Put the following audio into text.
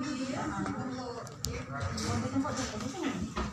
不一样啊。我这个包装不是这。